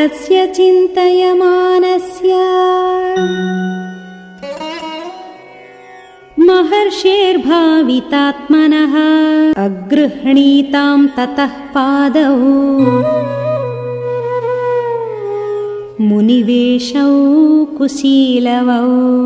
तस्य चिन्तयमानस्य। महर्षेर्भावितात्मनः अगृह्णीताम् ततः पादौ। मुनिवेशौ कुशीलवौ।